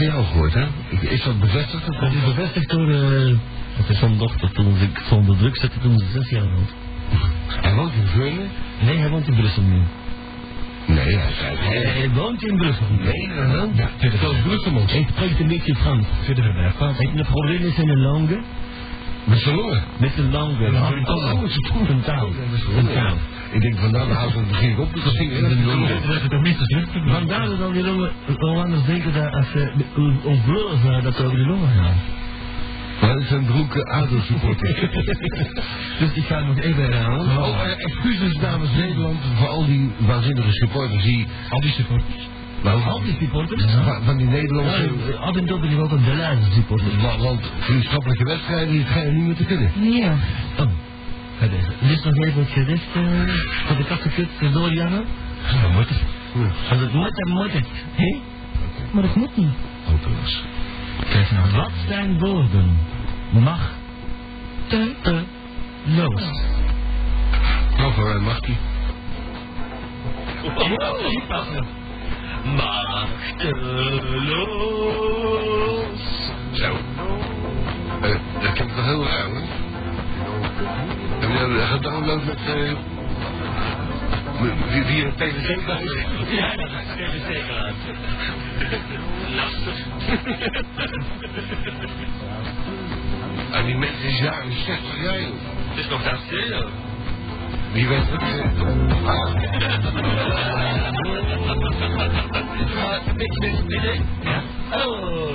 van jou gehoord, hè? Is dat bevestigd? Of Dat is bevestigd door uh, zijn dochter toen ik zonder druk zette toen ze zes jaar was. Hij woont in Veurne? Nee, hij woont in Brussel nu. Nee, hij. Hij, hij woont in Brussel. Nee, dan Ja, zoals Brusselman. Hij spreekt een beetje Frans. Verder. Hij heeft een probleem longen. Met zijn longen? Met zijn longen. Met zijn tong. Zijn taal. Zijn taal. Ik denk van dan houdt het begin op te zingen. Is. Vandaar dat al die longen, anders denken dat als ze ons blurren, dat ze over die longen gaan. Maar dat zijn dronken ADO-supporters. Dus ik ga het nog even herhalen. Oh, eh, excuses namens Nederland voor al die waanzinnige supporters die... Al die supporters. Nou, Al die supporters? van, van die Nederlandse... Ja, af en toe ben ik ook een Delaanse supporter. wa- Want vriendschappelijke wedstrijden die schijnen niet meer te kunnen. Ja. Oh, ga deze. Dit nog even het uh, voor de kassakut door, Janne. Dat moet het. Als het moet, dan moet het. Hé? Maar dat moet niet. Auto's. Je nou Wat zijn woorden? Mag. Te. Te. Loos. Nou, voor mij mag die. Die passen. Machteloos. Zo. Eh, dat klinkt wel heel raar, hoor. Heb je dat gedownload met... eh met- via- via een tvc-kaart? Ja, dat is zeker aan. Lastig. En die mensen is jaren 60 jaar, joh. Het is nog dat serieus. Wie weet wat ze Ah. Een beetje met idee? Ja. Oh.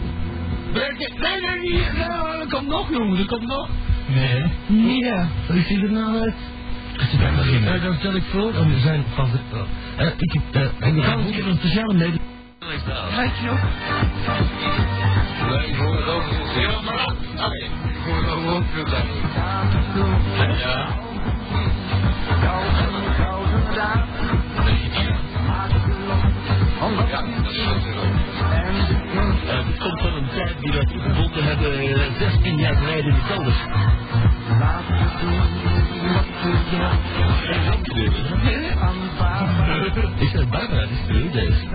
Nee, nee. Nou, er komt nog, jongen. Er komt nog. Nee. Ja. Hoe ziet er nou uit? Dan stel ik voor, om zijn van de... Uh, ik heb... Uh, en we gaan een speciale mede... Weet je nog? Nee, ik hoor het ook niet. Ja, maar... Oké, ik hoor het ook wel veel bij. Ja. Ja, dat is goed. Uh, het komt van die wij gevonden hebben uh, 16 jaar geleden in de kelder. Ik zei, Barbara, dit is de deze.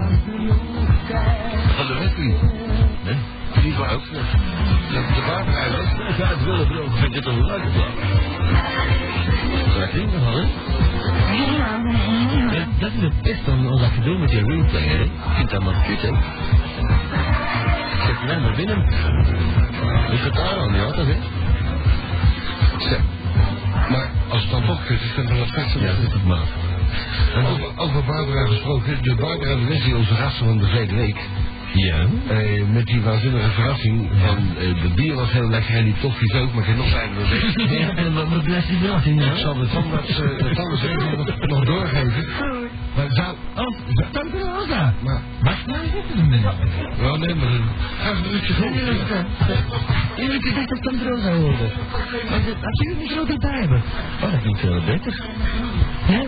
Van de Wesley. Nee? Die was ook slecht. De, Barbara is ook Ja, het willen bro, ik vind dit een leuke plan. Dat klinkt nog wel, hè? Ja, dat is het beste aan al dat gedoe met die replay, hè? Ik vind dat maar kut, hè? Zet je mij maar binnen. Ik het daar al, ja, dat hè? Maar als het dan toch kut is, dan kan het vet Ja, dat is het maar. En over, over Barbara gesproken, de Barbara de Wesley, onze gasten van de verleden week. Ja? Eh, met die waanzinnige verrassing van eh, de bier was heel lekker en die toffees ook, maar geen nog zijn we weg. Ja, en wat blijft die wel zien, Ik zal de tandarts, de tandarts even nog, nog doorgeven. Maar zou... Oh, Tante Rosa. Maar, Wat nou er wel nee, maar een minuutje Ja, goed. ja, ik dacht dat Tante Rosa hoorde. Maar dat- Als jullie niet zo erbij hebben. Oh, dat klinkt veel beter. Ja?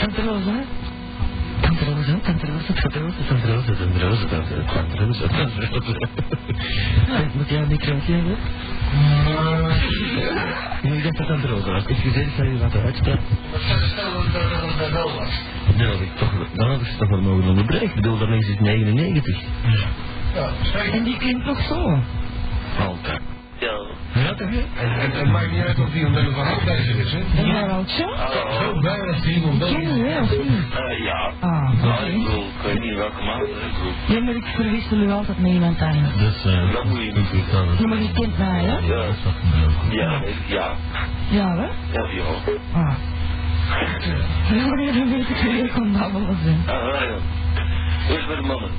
Tante Rosa? Tante Rosa, Tante Rosa, Tante Rosa, Tante Rosa, Tante. Eh, Moet jij een microotje hebben? Ja, ik dacht dat Tante Rosa was. Excuseer, ik zal je laten uitstaan. Dan had ik toch, dan had ik ze toch wel mogen onderbreken. Ik bedoel, dat links is 99. En die klinkt nog zo. Altijd. Ja, toch hè? En, en maakt niet uit of die om een verhaal bezig is, hè? En jij ook zo? Zo bijna tien om Ken je wel, of niet? Uh, ja. Ah, Nou, oké. ik weet niet welke bedoel. Ja, maar ik verwissel u altijd met iemand aan. Dus, eh, Dat moet je niet doen. Ja, maar je kent mij, hè? Ja, ja, ja. Ja, hè? Ja, ja. Ah. Ja, maar dan weet ik je kan babbelen zijn. Ah, ja. Hoe is het met de mannen?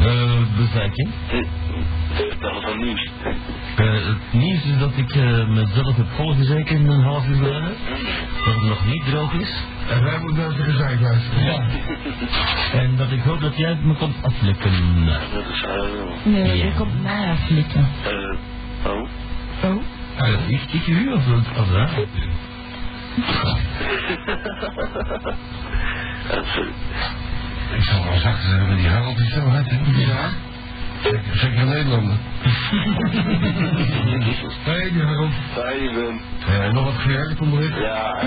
Eh, bezaken. Vertel wat nieuws. Uh, het nieuws is dat ik uh, mezelf heb volgezekerd in een half uur geleden. Dat het nog niet droog is. En wij moeten naar de gezeik luisteren. Ja. En dat ik hoop dat jij me komt aflikken. Dat is heel... Nee, Ja. je komt mij aflikken. Eh, oh. Oh? Ah, dat is iets huur of wat? Of dat? Eh, sorry. Ik zal wel zachter zeggen met die Harold die zo hard, hè? Ja. Zeker, zeker Nederlander. Die Harold. Fijn, Eh, nog wat gewerkt onderweg? Ja.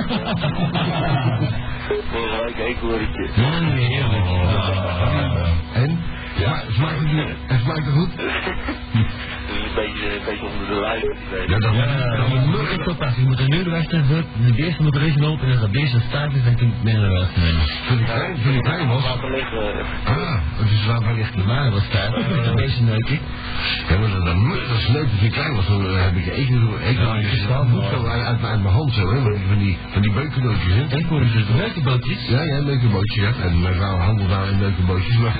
Vorige week eekhoorntje. Mm, heerlijk. En? Ja, smaakt het, het smaakt het goed? Een beetje, een beetje onder de lijf. Ja, dat Ja, dat je moet echt oppassen. Je moet er nu de wedstrijd doen. De beest moet er eens lopen en als dat beest staat is, dan kun je het minder wel nemen. Toen ik klein, toen ik klein was. Liggen. Ah, het is waar ligt die Maar wat staat er? Dat beest neuken. Ja, maar dat, dat, dat is leuk dat ik klein was. Dan eh, heb ik eten door eten. Ja, goed zo uit, mijn hand zo, hè. Van die, van die beukendootjes, hè. Ik hoor dus leuke bootjes. Ja, ja, leukenbootjes, ja. En mijn vrouw handelt daar in leukenbootjes, maar...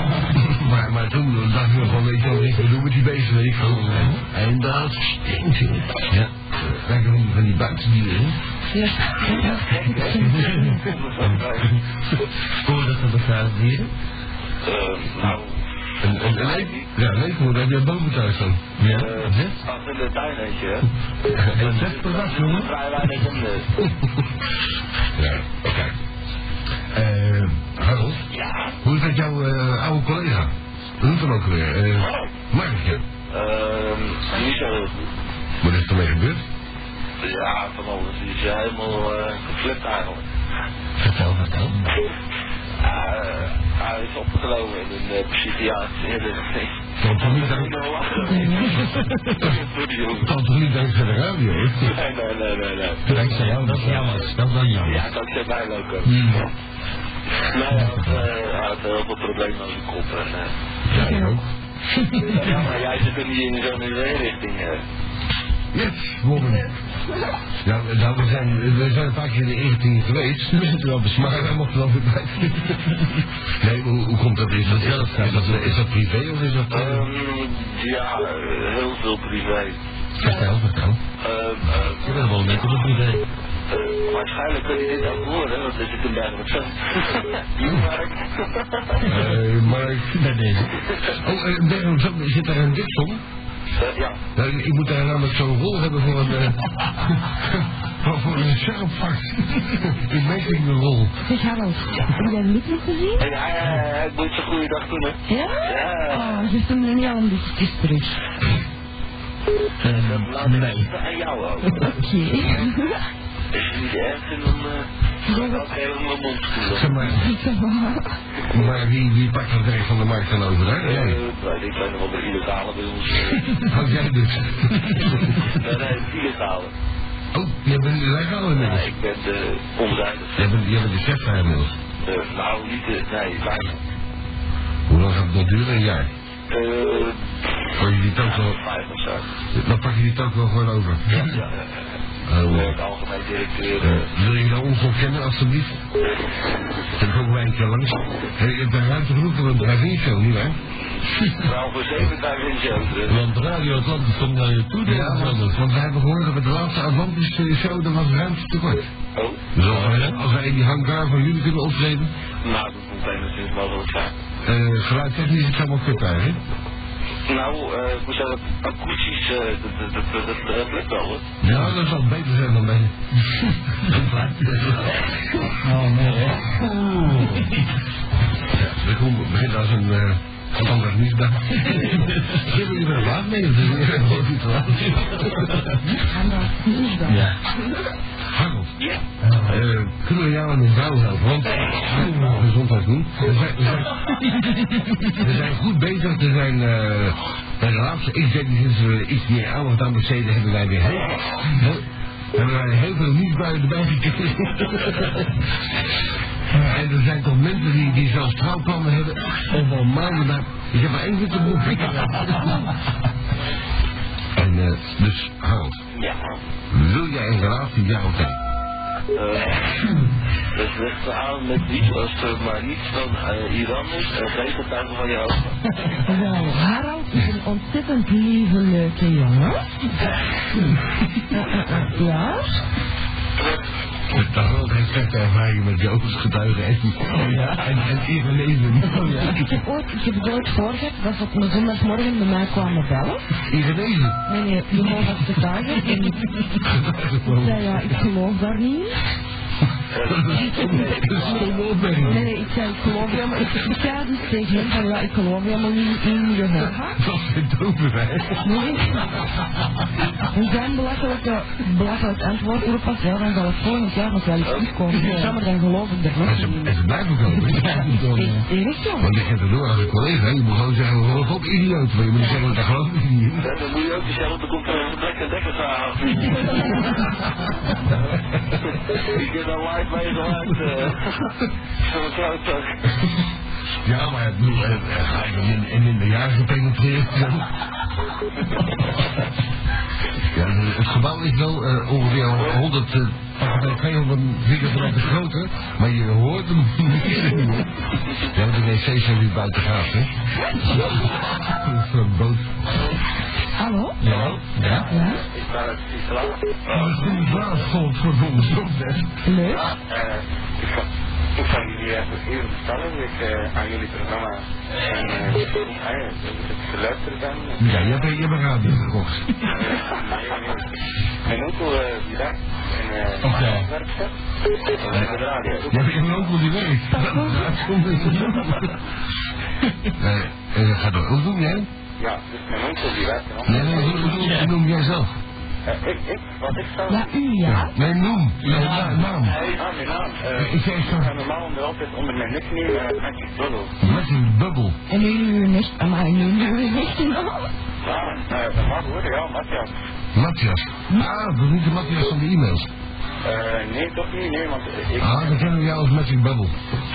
maar, maar toen dacht ik nog van, weet je wel, ik doen met die beesten, weet ik veel. En dat stinkt. Ja. Kijk, van die, van die buitendieren. Ja. Hoor dat er bestaat dieren? Eh, nou, En, en, en, en ja, maar daar heb je boven thuis dan. Ja. Hè? Ach, in de tuin eentje, hè. En zes per dag, jongen. Vrij weinig in de... Ja, oké. Eh, Harold, Ja. hoe is dat jouw eh, oude collega? Hoe noemt hem ook weer? Eh, Mark, Ehm, niet zo heel goed. Wat is er mee gebeurd? Ja, van alles. Die is helemaal eh geflipt eigenlijk. Vertel, vertel. Eh, hij is opgenomen in een uh, psychiatrische inrichting. Kan toch niet Ik dank- ben lachen. Sorry, jongen. kan toch niet dankzij de radio? Nee, nee, nee, nee, nee. Dankzij jou, dat is jammer. Dat is wel jammer. Ja, dat zit mij leuk ook. Hmm. Nee, hij had, eh, hij had heel veel problemen aan zijn kop. En, eh, Ja, ik ook. Ja, maar jij zit er niet in zo'n inrichting. eh. Yes, woman. Ja, nou, we zijn, we zijn een paar keer in de inrichting geweest. We zitten wel besmaakt. Maar wij mochten wel weer bij. Nee, maar hoe, hoe komt dat? Is dat, is dat, is dat, is dat privé of is dat... Ehm, ja, heel veel privé. Vertel, vertel. Ehm, ehm, Je bent wel een beetje op privé. Eh, waarschijnlijk kun je dit ook horen, want er zit een berg met zo. Mark. eh, maar... Bij deze. Oh, eh, ben- zit daar een dipsom? Eh, ja. Nou, ik moet daar namelijk zo'n rol hebben voor een... eh, voor- een. Ik weet niet een rol. Zeg Harold, heb jij Luc nog gezien? En hij, hij, hij moet zijn goede dag doen, hè. Ja? Ja. Oh, ze stond er niet al een beetje terug. Ehm, Laat ik aan jou ook. Oké. Is het niet erg en dan... even mijn mond Zeg maar, maar wie, wie pakt het werk van de markt dan over, hè? Jij. weet ik ben nog wel de illegale bij ons. Houd jij dus? Nee, nee, illegale. Oh, jij bent legaal Nee, inmiddels. ik ben de onzijdig. Jij bent, jij bent de chef daar inmiddels. Nou, niet de... Nee, weinig. Hoe lang gaat het nog duren? Een jaar. Eh, Pak je die took wel, vijf of zo. dan pak je die took wel gewoon over. Ja, ja, algemeen directeur. eh, eh, wil je nou ons nog kennen, alstublieft? Dan komen wij een keer langs. Hey, daar ruimte genoeg voor een show, nietwaar? Vooral voor zeven in show. Want Radio Atlantis komt naar je toe, Ja, want, wel. want we hebben gehoord dat met de laatste Atlantis eh, show, er was ruimte tekort. Oh, Dus als wij, als wij in die hangar van jullie kunnen optreden, nou, dat moet enigszins mogelijk zijn. eh geluidstechnisch is het helemaal kut eigenlijk. Nou, eh, ik moet zeggen, akoestisch, eh, dat, dat, dat, dat, dat lukt wel hoor. Ja, dat zal beter zijn dan bij Oh, nee, hè. Ja, we begint als een uh, standaard nieuwsdag. Zullen jullie er laat mee? Dat is niet gewoon niet niet dan. Ja. Harold, Ja. eh, kunnen we jou en een vrouw helpen? Want uh, gezondheid doen. We zijn, we, zijn, we zijn goed bezig. We zijn uh, bij de laatste X-Dating sinds we iets meer aandacht aan besteden hebben wij weer heel, hebben wij heel veel nieuwsbuien erbij gekregen. En er zijn toch mensen die, die zelfs trouwplannen hebben. Of al maanden daar. Ik heb maar één witte broek. en uh, dus, Harold. Ja. Wil jij een relatie, ja of nee? Uh, dat ligt aan met wie, als het maar niet van uh, Iran is en geen getuige van jou. Wel, Harold is een ontzettend lieve, leuke jongen. Ja? Dat wel geen slechte ervaring met Joost getuigen en, en, en Even Leven. Ik heb ooit, ik heb het ooit voorgehad dat ze op een zondagmorgen bij mij kwamen bellen. Even Leven. Nee, nee, je mag dat getuigen. En ik zei, ja, ik geloof daar niet. Nee, nee, ik zei, geloof helemaal, ik, ik zei dus tegen hem van, ja, ik geloof helemaal niet in. Dat is een. Nee. En zijn belachelijke, belachelijk antwoord erop was, ja, dan zal het volgend jaar nog wel eens terugkomen. Ja, maar dan geloof ik er ze, niet en ze blijven komen. Echt, echt zo. Want ik heb het door als een collega. Je moet gewoon zeggen, geloof op idioot. Maar je moet niet zeggen, geloof ik niet in. En dan moet je ook dezelfde conferentie trekken en dekken. Ik heb daar live mee geluid. Zo'n kruidtuig. Ja, maar het eh, eh, je dan in, in minderjarigen penetreren. dan? Ja, eh, het gebouw is wel eh, ongeveer 100, uh, 200 vierkante groter, maar je hoort hem niet. Ja, de wc's zijn nu buiten gaaf, hè? Dat is een boot. Hallo? Ja? Ja? Ja? Ik ben het niet klaar. Oh, dat blaas voor voor de zondag. Leuk. Eh, ik ga, jullie vertellen hoe ik eh, aan jullie programma en eh, ja, dat ik geluisterd ben. Ja, je hebt, je een radio gekocht. Mijn onkel eh, die werkt in eh Oké. Ja, ik heb een onkel die werkt. Dat komt in Eh, eh, ga door. Hoe noem jij? Ja, dus mijn onkel die werkt in Nee, nee, hoe, hoe, hoe, hoe noem jij zelf? Eh, ik, ik, wat ik zou... Ja, u ja. Nee, noem. Ja, naam. naam. Ah, mijn naam. Eh, Ik ik ga normaal onder altijd onder mijn nickname uh, Matthew Bubble. Met een bubbel. En nu uw nicht, maar nu uw nicht Ja, nou ja, dat mag hoor, ja, Matthias. Matthias. Ah, dat is niet de Matthias van de e-mails. Eh, nee, toch niet, nee, want ik... Ah, dan kennen we jou als Magic Bubble.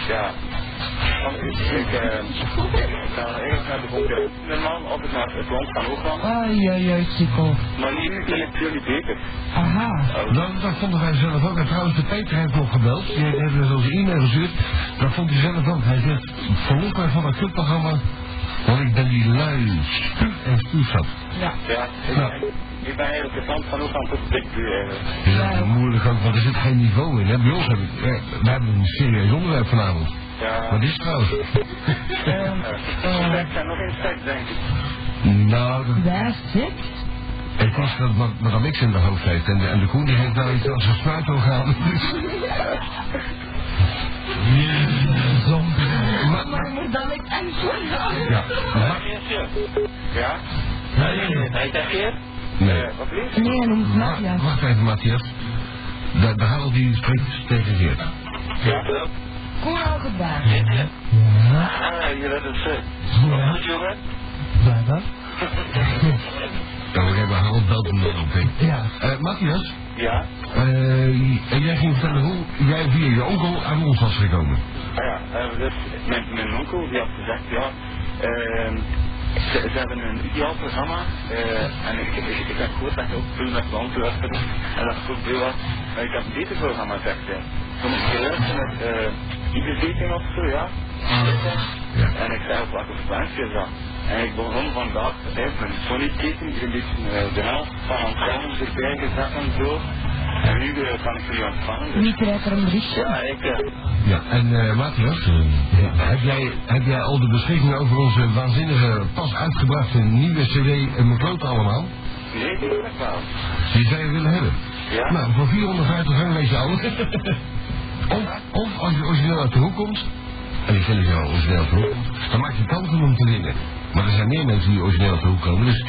Ja. Want ik, ik, eh, naar of ik het land van Hoogland. Ai, ai, ai, Chico. Maar nu vind ik jullie beter. Aha. Dat, dat vonden wij zelf ook. En trouwens, de Peter heeft nog gebeld. Die heeft even onze e-mail gestuurd. Dat vond hij zelf ook. Hij zegt, verlof mij van dat clubprogramma. Want ik ben die lui spuug en spuugzat. Ja. Ja, ik, Ja. ik ben eigenlijk het land van dik nu eigenlijk. Ja, is moeilijk ook, want er zit geen niveau in. Hè? Bij ons hebben we, we hebben een serieus onderwerp vanavond. Ja. Wat is trouwens? Ik zijn nog in seks, denk ik. Nou, dat- Waar zit? het is dat wat Madame X in de hoofd heeft. En de, en de Koen die heeft nou iets als een spuitorgaan. Maar, Maar moet dan ik antwoorden? ja, Ja? Hij zegt hier? nee. Eh, wat lief? Nee, hij noemt Matthias. wacht even, Matthias. De, de Harold die spreekt tegen Geert. Ja. Gedaan. Ah, je redt het ze. Goed, jongen. Blijkbaar. Dan hebben Harold belt hem dan op. hè. Ja. Eh, Matthias, Ja? eh, en jij ging vertellen hoe jij via je onkel aan ons was gekomen. Ah ja, eh, dus mijn, mijn onkel die had gezegd, ja, ehm, ze, ze hebben een ideaal programma eh, en ik, ik, ik heb gehoord dat je ook veel met klanten luistert en dat het goed veel was. Maar ik heb een beter programma, zegt hij. Toen ik geluisterd met uh, iedereen of zo, ja. Ja. En ik zei op welke frequentie is dat? En ik begon vandaag uit mijn Sony keten, een beetje uh, de helft van antennes erbij gezet en zo. En nu uh, kan ik jullie ontvangen. Dus. Wie krijgt er een berichtje? Ja, ik... Uh, Ja, en eh Matthias, heb, jij, heb jij al de beschikking over onze waanzinnige, pas uitgebrachte nieuwe cd en McCloot allemaal? nee, die wil ik wel. Die zou je willen hebben? Ja? Nou, voor 450 euro lees je alles. of, of als je origineel uit de hoek komt, en ik vind dat je al origineel uit de hoek komt, dan maak je kans om te winnen. Maar er zijn meer mensen die origineel uit de hoek komen, dus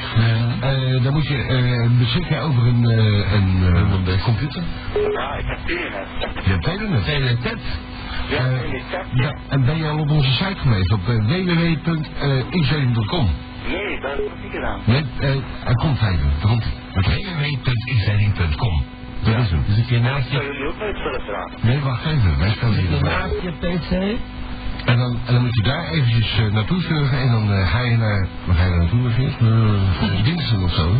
eh, dan moet je eh, beschikken over een, eh, een computer. Ja, ik heb telenet. Je hebt telenet. Telenet. Ja, tab. Ja, en ben je al op onze site geweest, op uh, www.x7.com? Nee, dat heb ik niet gedaan. Nee, eh, hij komt even. Daar komt hij. www.x7.com. Dat is hem. Dus een keer naast je, jullie ook nooit zullen vragen? Nee, wacht even. Wij stellen hier de vraag. naast je PC. En dan, en dan moet je daar eventjes uh, naartoe surfen en dan uh, ga je naar... Waar ga je naartoe, Geert? Uh, Diensten of zo?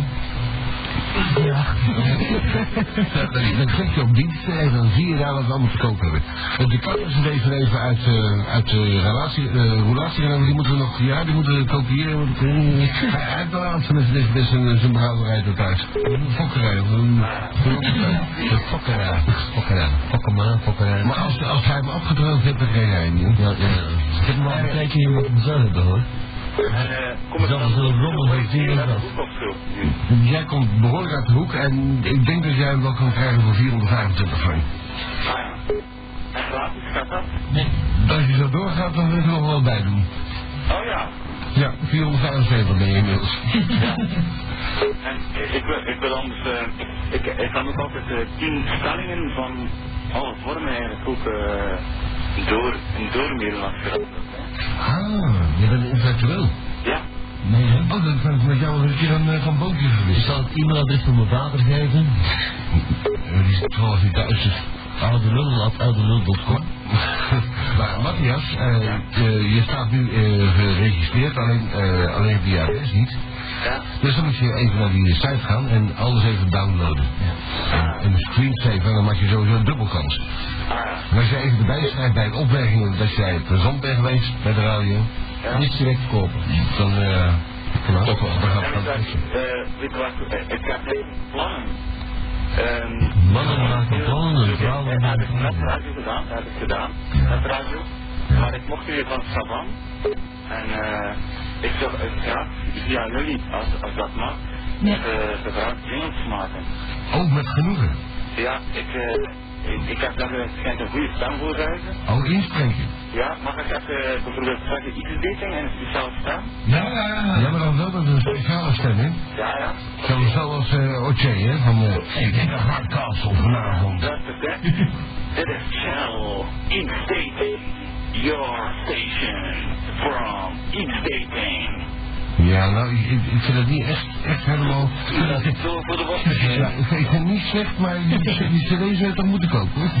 Ja. Dan, klik je op dienst en dan zie je daar wat we allemaal te koop hebben. De katten zijn even, even uit, eh, uit de relatie, eh relatie die moeten we nog, ja, die moeten we kopiëren. want, eh, Hij heeft wel met zijn, brouwerij tot thuis. Een fokkerij, of een, je fokkerij. Fokkerij. Fokkerij. Maar als, als hij hem afgedroogd heeft, dan krijg jij hem niet. Ja, ja. Ik heb hem al een hebben hoor. En eh, kom ik dan rommel van? Jij komt behoorlijk uit de hoek en ik denk dat jij hem wel kan krijgen voor 425 frank. Ah ja. En gratis gaat dat? Nee. Als je zo doorgaat, dan wil ik er nog wel bij doen. Oh ja. Ja, 475 ben je inmiddels. En eh, ik wil, ik wil anders, eh, ik, ik kan ook altijd eh, tien stellingen van alle vormen eigenlijk ook eh, door, doormailen afgerond. Ah, je bent intellectueel. Ja. Nee hè? Oh, dat kan ik met jou een keer een, eh, van bootjes Ik geweest. zal het e-mailadres van mijn vader geven. Eh, Die is trouwens niet thuis. dus- oudelul.oudelul.com Maar Matthias, eh, je staat nu geregistreerd, alleen, alleen via adres niet. Ja. Dus dan moet je even naar die site gaan en alles even downloaden. En, en screensaver, en dan maak je sowieso dubbel kans. Ah ja. En als je even erbij schrijft bij een opmerking dat jij plezant bent geweest bij de radio, Ja. Niet direct kopen. dan, eh, nou, Toch wel. dan gaat En ik het zeg, tussen. eh, eh, ik heb heel plannen. Ehm, Mannen maken plannen, vrouwen Dat heb maken ik met plannen. radio gedaan, dat heb ik gedaan, met radio. Maar ik mocht weer van Savan. En eh, ik zou het graag via jullie, als, als dat mag, Nee. de, de graag jingles maken. Oh, met genoegen. Ja, ik, eh, ik, ik heb daar eh, schijnt een goede stem voor reizen. Oh, inspreken. Ja, mag ik even bijvoorbeeld zeggen iets dating en een speciale stem? Ja, ja, maar dan wel met een speciale stem, hè? Ja, ja. Zo, zoals uh, Oce, hè? Van, eh ik denk dat Hardcastle vanavond. Dat is het. Dit is Channel Dating, your station from Eats Dating. Ja, nou, ik, ik vind het niet echt, echt helemaal... Zo voor de. Ja, ik vind het niet slecht, maar die, die cd's zou toch moeten kopen.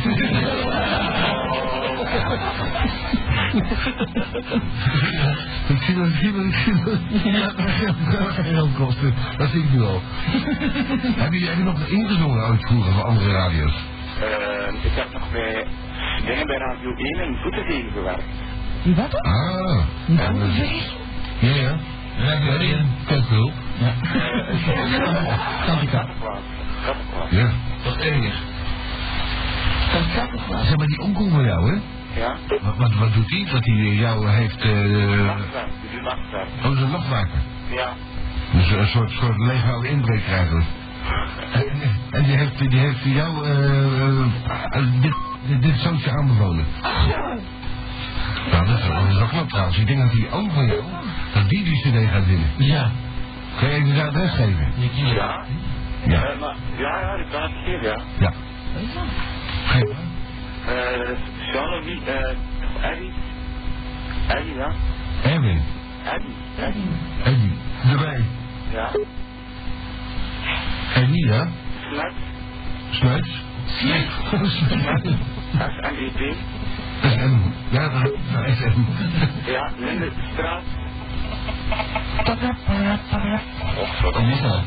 Ik zie dat, ik zie dat, ik zie dat. Ja, dat geen geld kosten. Dat zie ik nu al. heb, je, heb je nog ingezongen ooit vroeger voor andere radio's? Eh, ik heb nog bij dingen bij Radio 1 in Voetenvegen gewerkt. Die wat? Ah. En, eh, ja, ja. Ja, ja, ja. Kijk wel. Tantika. Kattenplaats. Kattenplaats. Ja. Dat is erg. Dat. Zeg maar die onkel van jou, hè? Ja? Wat, wat, wat doet hij? Dat hij jou heeft... eh Nachtwerk. Oh, zijn nachtwaker. Ja. Dus een soort, soort legale inbreker eigenlijk. En, en die heeft, die heeft jou dit, dit, dit zootje aanbevolen. Nou, dat is, is wel knap trouwens. Ik denk dat die oom van jou, dat die die cd gaat winnen. Ja. Kan je even zijn adres geven? Je kent Ja? Ja. Eh, maar, ja, ja, ik kan het geven, ja. Ja. Geef maar. Eh, Jean-Louis, eh, Eddie. Eddie, ja. Erwin. Eddie. Eddie. Eddie. Erbij. Ja. Eddie, ja. Smet. Snuits. Smet. S-M-E-T. SM. Ja, dat is SM. Ja, Lindenstraat. Och, wat is dat?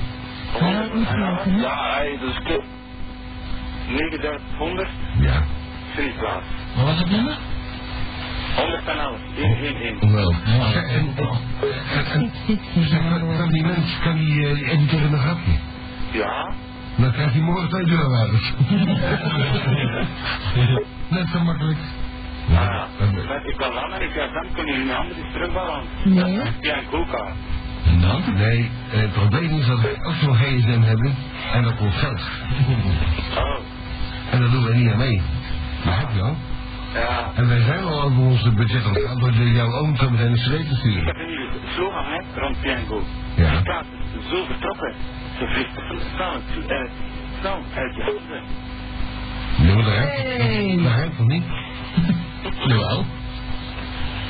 Ja, hij is kip. 9100 Ja. Sint-Klaas. Wat was het nummer? 111. 111. Wel. En, kan, die mens, kan die Eddie tegen een grapje? Ja. Dan krijgt hij morgen twee deurwaarders. Net zo makkelijk. Ja. Ik kan ik zeg dan kunnen jullie mijn handen eens terugbellen. Nee. Ja, een koelkaart. En dan? Nee, het probleem is dat wij ook zo'n gsm hebben en dat kost geld. Oh. En daar doen we niet aan mee. Dat heb je al. Ja. En wij zijn al over onze budget aan het door jouw oom zo meteen een cd te Ik sturen. heb een nieuwe slogan hè, rond Piango. Ja. Die is zo vertrokken. Vliegt snel, eh, snel uit je handen. Nee, dat rijdt dat niet? Jawel.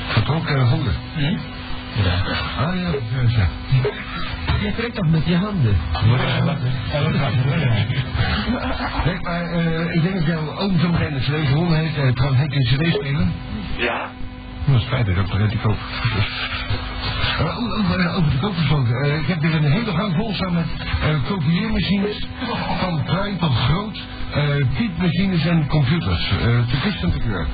Vertrokken en handen. Ja. Ah ja, dat is ja. Je trekt toch met je handen? Kijk, maar eh, ik denk dat jouw oom zo meteen een cd gewonnen heeft. Uh, trouwens, hij een cd spelen? Ja. Dat is spijtig, dat red ik ook. Eh, over, over de koop gesproken. Eh, ik heb weer een hele gang vol staan met eh kopieermachines. Van klein tot groot. eh typemachines en computers. eh te kist en te keur.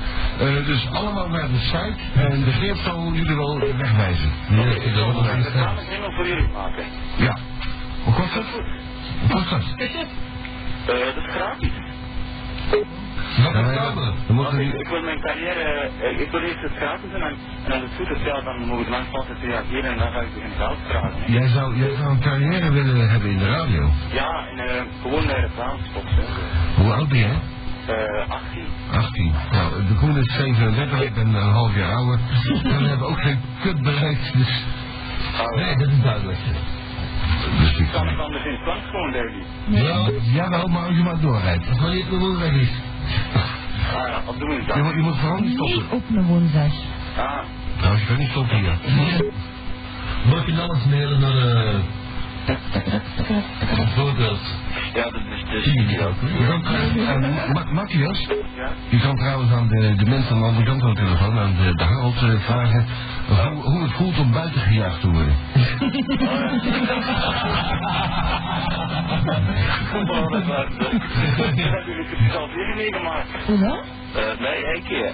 Dus allemaal naar de site. En de Geert zal jullie wel wegwijzen. Ja, een Ik het helemaal voor jullie maken. Ja. Hoe kost dat? Hoe kost dat? Eh, dat is gratis. Ja, is ja. Dan ik, ik wil mijn carrière, eh, ik wil eerst het gratis doen en, en als het goed is, ja, dan moet ik langs altijd reageren en dan ga ik beginnen geld vragen. Jij zou, jij zou een carrière willen hebben in de radio. Ja, en eh, gewoon naar reclamespots. hè. Hoe oud ben jij? Eh 18. 18. Nou, de Koen is 37, ik ben een half jaar ouder. En we hebben ook geen kut bereikt, dus... Nee, dat is duidelijk. Dus ik Kan ik anders in het land gewoon, Davy? Ja, jawel, maar als je maar doorrijdt. Dat is wel niet mijn weg is. Ah ja, op de Je woensdag. moet, je moet vooral niet stoppen. op een woensdag. Ah, Nou, je kan niet stoppen hier. Mag je alles mailen naar eh bijvoorbeeld ja, dat is dus. Je kan trouwens, eh, Ma- Matthias, Ja? je kan trouwens aan de, de mensen aan de andere kant van de telefoon, aan de, de Harold, eh, vragen hoe, hoe het voelt om buiten gejaagd te worden. Oh, dat was heb jullie het meegemaakt. Eh, nee, één keer.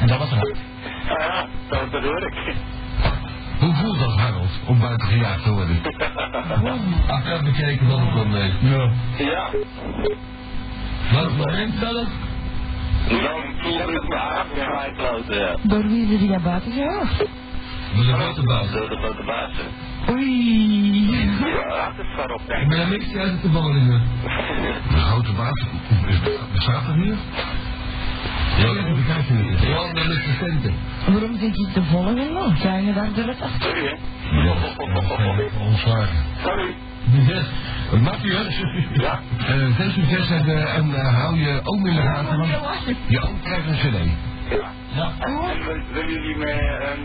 En dat was het. Ah ja, dat, dat hoor ik. Hoe voelt dat, Harold, om buiten gejaagd te worden? Achteraf bekeken wat het dan mee. Ja. Ja. Moment zelf? Nou, het afgemaaid, ja. Door wie is er die buiten gejaagd? Met een grote baas. Door de grote baas. Oei. Ja, dat is waarop, Ik ben een mixje uit te vallen me. De grote baas, bestaat er hier? Ja, dat met mijn assistenten. Waarom zeg je de volgende? Ga je daar direct af? Sorry, hè. Ja, ontslagen. Sorry. Yes. Matthias, Ja. eh, veel succes en, eh, en eh, hou je oom in de gaten, want je oom krijgt een cd. Ja. Ja. En wil- willen jullie mij ehm,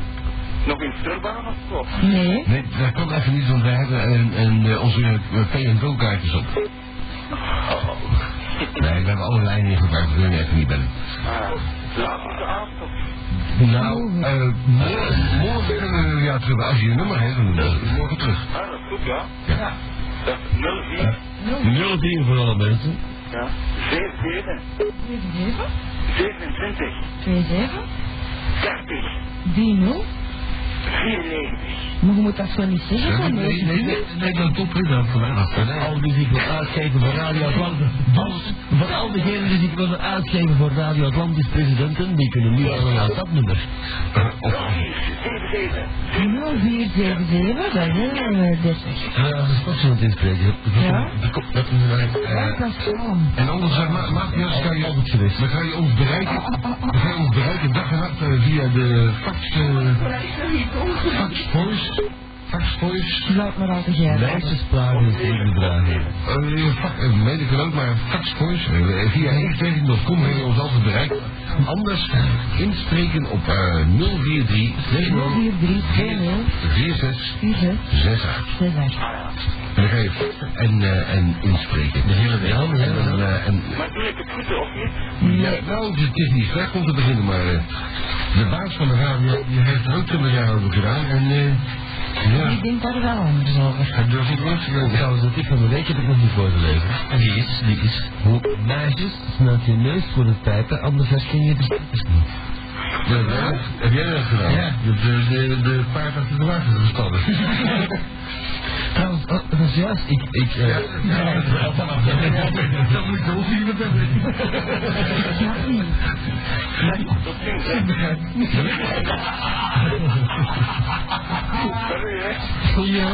nog in terugbellen of wat? Nee. Nee, dat kan even niet, want wij hebben een, een, eh, onze uh, P&O op. Nee, we hebben alle lijnen ingebruikt, we kunnen even niet bellen. Ah. Nou, eh, morgen, morgen we ja terug. Als je je nummer hebt, dan we morgen terug. Ah, dat is goed, ja. Ja. Dat is 04. 010 voor alle mensen. Ja. 77. 27, 27. 27, 30. 30. 94. Maar je moet dat zo niet zeggen, van Nee, nee, nee, nee, dat top is dat vandaag. Al die zich wil uitgeven voor Radio Atlantis. Dus, voor al diegenen die zich willen uitgeven voor Radio Atlantis presidenten, die kunnen nu bellen naar dat nummer. 0477. 0477, dat is eh, 30. Ja, dat is toch zo'n inspreken. Ja? Dat is een... En anders, Ma Matthias, kan je, Altijd geweest. dan kan je ons bereiken, dan kan je ons bereiken dag en nacht eh, via de fax, uh, Laat maar al te geven. Lijstenspraak is ingedragen. uh, fax, uh, weet ik wel ook, maar fax voice, uh, via instreking.com kun je ons altijd bereiken. Anders inspreken op uh, 043 43 46 46 68. 68. En dan ga je faxen en, uh, en inspreken. De hele wereld, En, uh, en Maar doe ik het goed of niet? Ja, nou, het is niet slecht om te beginnen, maar eh, de baas van de radio die heeft er ook 20 jaar over gedaan. En eh, ja, Ik denk daar wel anders over. hij durft niet los te gaan. Trouwens, de tip van de week heb ik nog niet voorgelezen. En die is, die is, hoe meisjes, snuit je neus voor het pijpen, anders herken je de steppers niet. Ja, ja, heb jij dat gedaan? Ja. De, de, de, de paard achter de wagen gespannen. Trouwens, oh, dat is juist, ik, ik, eh, Dat moet je ook niet met hebben. Ja. Dat hè. Sorry, hè. yo,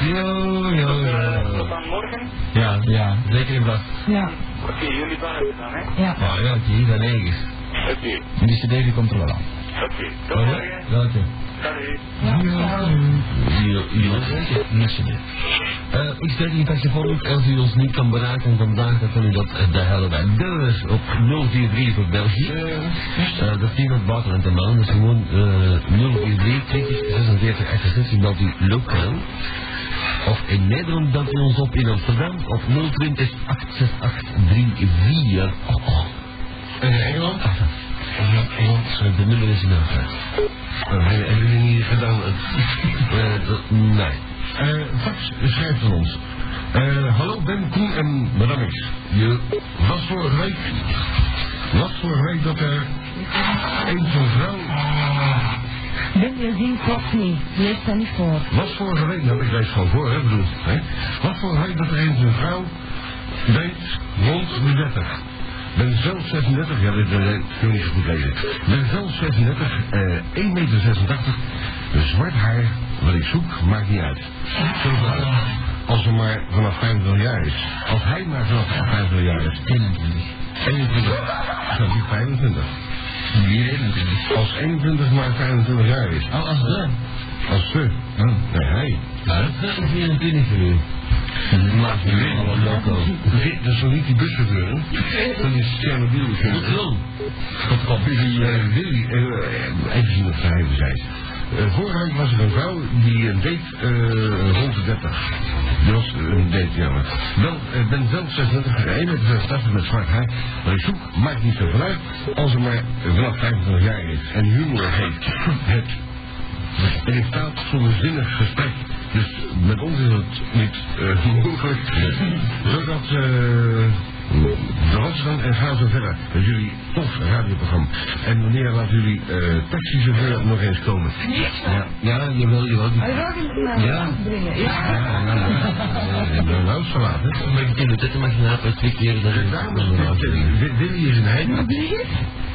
yo, yo, Tot aan morgen. Ja, ja, zeker in dag. Ja, Oké, jullie buiten dan, hè. ja. Ja, ja, oké, dan negen. Oké. Die cd die komt er wel aan. Welke? Cd. Eh, ik stel in telefoon als u ons niet kan bereiken vandaag, dan kan u dat eh, de hele dag. Dus op 043 voor België. Eh, dat is niet het buitenland te melden, dat is gewoon eh 043 20 46 68, belt u lokaal. Of in Nederland belt u ons op in Amsterdam op 020 868 34. Oh, oh. In Engeland? Want de nummer is in aanvraag. Hebben jullie niet gedaan? Eh, nee. Eh, fax schrijft van ons. Eh, hallo Ben, Koen en Madame X. Je was vorige week... Was vorige week dat er een zo'n vrouw... Ben je zien klopt niet. Lees dat niet voor. Was vorige week, nou ik lees gewoon voor, hè, bedoel. Hè? Was vorige week dat er een zo'n vrouw deed rond de 30. Ben zelf 36, ja, dit uh, kun je niet goed lezen. Ben zelf 36, eh 1,86 meter, zwart haar, wat ik zoek, maakt niet uit. Als ze maar vanaf 25 jaar is. Als hij maar vanaf 25 jaar is. 21. 21, dan is hij 25. Hier 21. Als 21 maar 25 jaar is. Oh, als de. Als ze. Nee, hij. Nou, dat is 24 voor u. Maar je weet al wat loco. Dat is nog niet die buschauffeur, hè? Dat is Chernobyl. Goed zo. Dat komt. Die eh, Willy, eh, even zien of hij even zei. Uh, vorige week was er een vrouw die een date eh, rond de 30. Die was eh, een date, ja. maar. Wel, ik ben zelf 36, 1,86 met zwart haar. Maar ik zoek, maakt niet zoveel uit, als er maar vanaf 25 jaar is. En humor heeft het. En in staat voor een zinnig gesprek. Dus met ons is het niet eh, mogelijk. Zodat eh de Rotterdam en gaan zo verder met jullie tof radioprogramma. En wanneer laten jullie eh taxichauffeur nog eens komen? Ja, ja, jawel, jawel. Hij wil hem naar Ja. brengen. Ja. Ja, ja, een huis verlaten. Maar je kunt het mag je napen twee keer dat De ik dames, Wi- Willy is een